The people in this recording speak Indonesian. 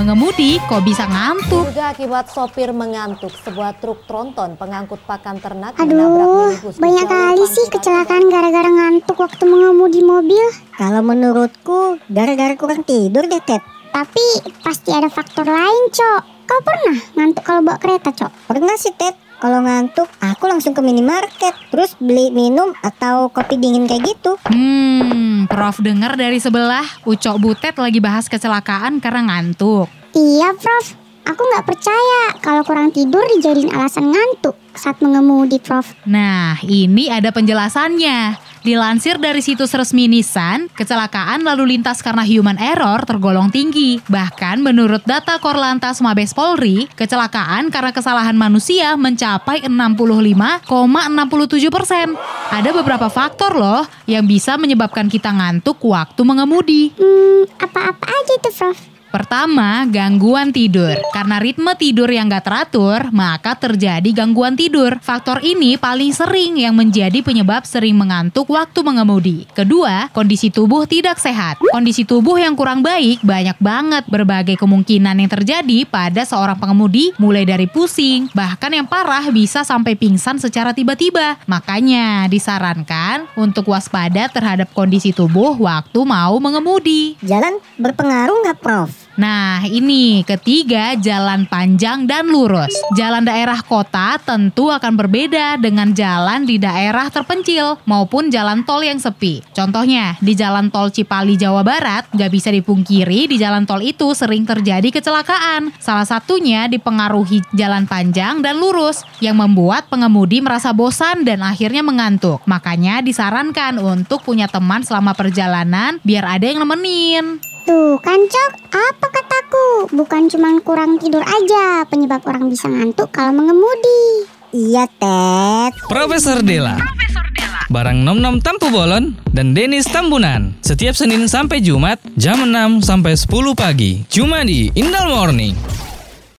mengemudi kok bisa ngantuk? Juga akibat sopir mengantuk, sebuah truk tronton pengangkut pakan ternak Aduh, banyak kali sih kecelakaan gara-gara ngantuk waktu mengemudi mobil. Kalau menurutku, gara-gara kurang tidur deh, Ted. Tapi pasti ada faktor lain, Cok. Kau pernah ngantuk kalau bawa kereta, Cok? Pernah sih, Ted. Kalau ngantuk, aku langsung ke minimarket, terus beli minum atau kopi dingin kayak gitu. Hmm, Prof dengar dari sebelah, Ucok Butet lagi bahas kecelakaan karena ngantuk. Iya, Prof. Aku nggak percaya kalau kurang tidur dijadiin alasan ngantuk saat mengemudi, Prof. Nah, ini ada penjelasannya. Dilansir dari situs resmi Nissan, kecelakaan lalu lintas karena human error tergolong tinggi. Bahkan menurut data Korlantas Mabes Polri, kecelakaan karena kesalahan manusia mencapai 65,67 persen. Ada beberapa faktor loh yang bisa menyebabkan kita ngantuk waktu mengemudi. Hmm, apa-apa aja itu, Prof? Pertama, gangguan tidur. Karena ritme tidur yang gak teratur, maka terjadi gangguan tidur. Faktor ini paling sering yang menjadi penyebab sering mengantuk waktu mengemudi. Kedua, kondisi tubuh tidak sehat. Kondisi tubuh yang kurang baik banyak banget berbagai kemungkinan yang terjadi pada seorang pengemudi, mulai dari pusing, bahkan yang parah bisa sampai pingsan secara tiba-tiba. Makanya disarankan untuk waspada terhadap kondisi tubuh waktu mau mengemudi. Jalan berpengaruh nggak, Prof? Nah, ini ketiga jalan panjang dan lurus. Jalan daerah kota tentu akan berbeda dengan jalan di daerah terpencil maupun jalan tol yang sepi. Contohnya, di jalan tol Cipali, Jawa Barat, nggak bisa dipungkiri di jalan tol itu sering terjadi kecelakaan. Salah satunya dipengaruhi jalan panjang dan lurus yang membuat pengemudi merasa bosan dan akhirnya mengantuk. Makanya disarankan untuk punya teman selama perjalanan biar ada yang nemenin. Tuh kan Cok, apa kataku? Bukan cuma kurang tidur aja penyebab orang bisa ngantuk kalau mengemudi. Iya, Ted. Profesor Dela. Profesor Dela. Barang Nom Nom Tampu Bolon dan Denis Tambunan. Setiap Senin sampai Jumat jam 6 sampai 10 pagi. Cuma di Indal Morning.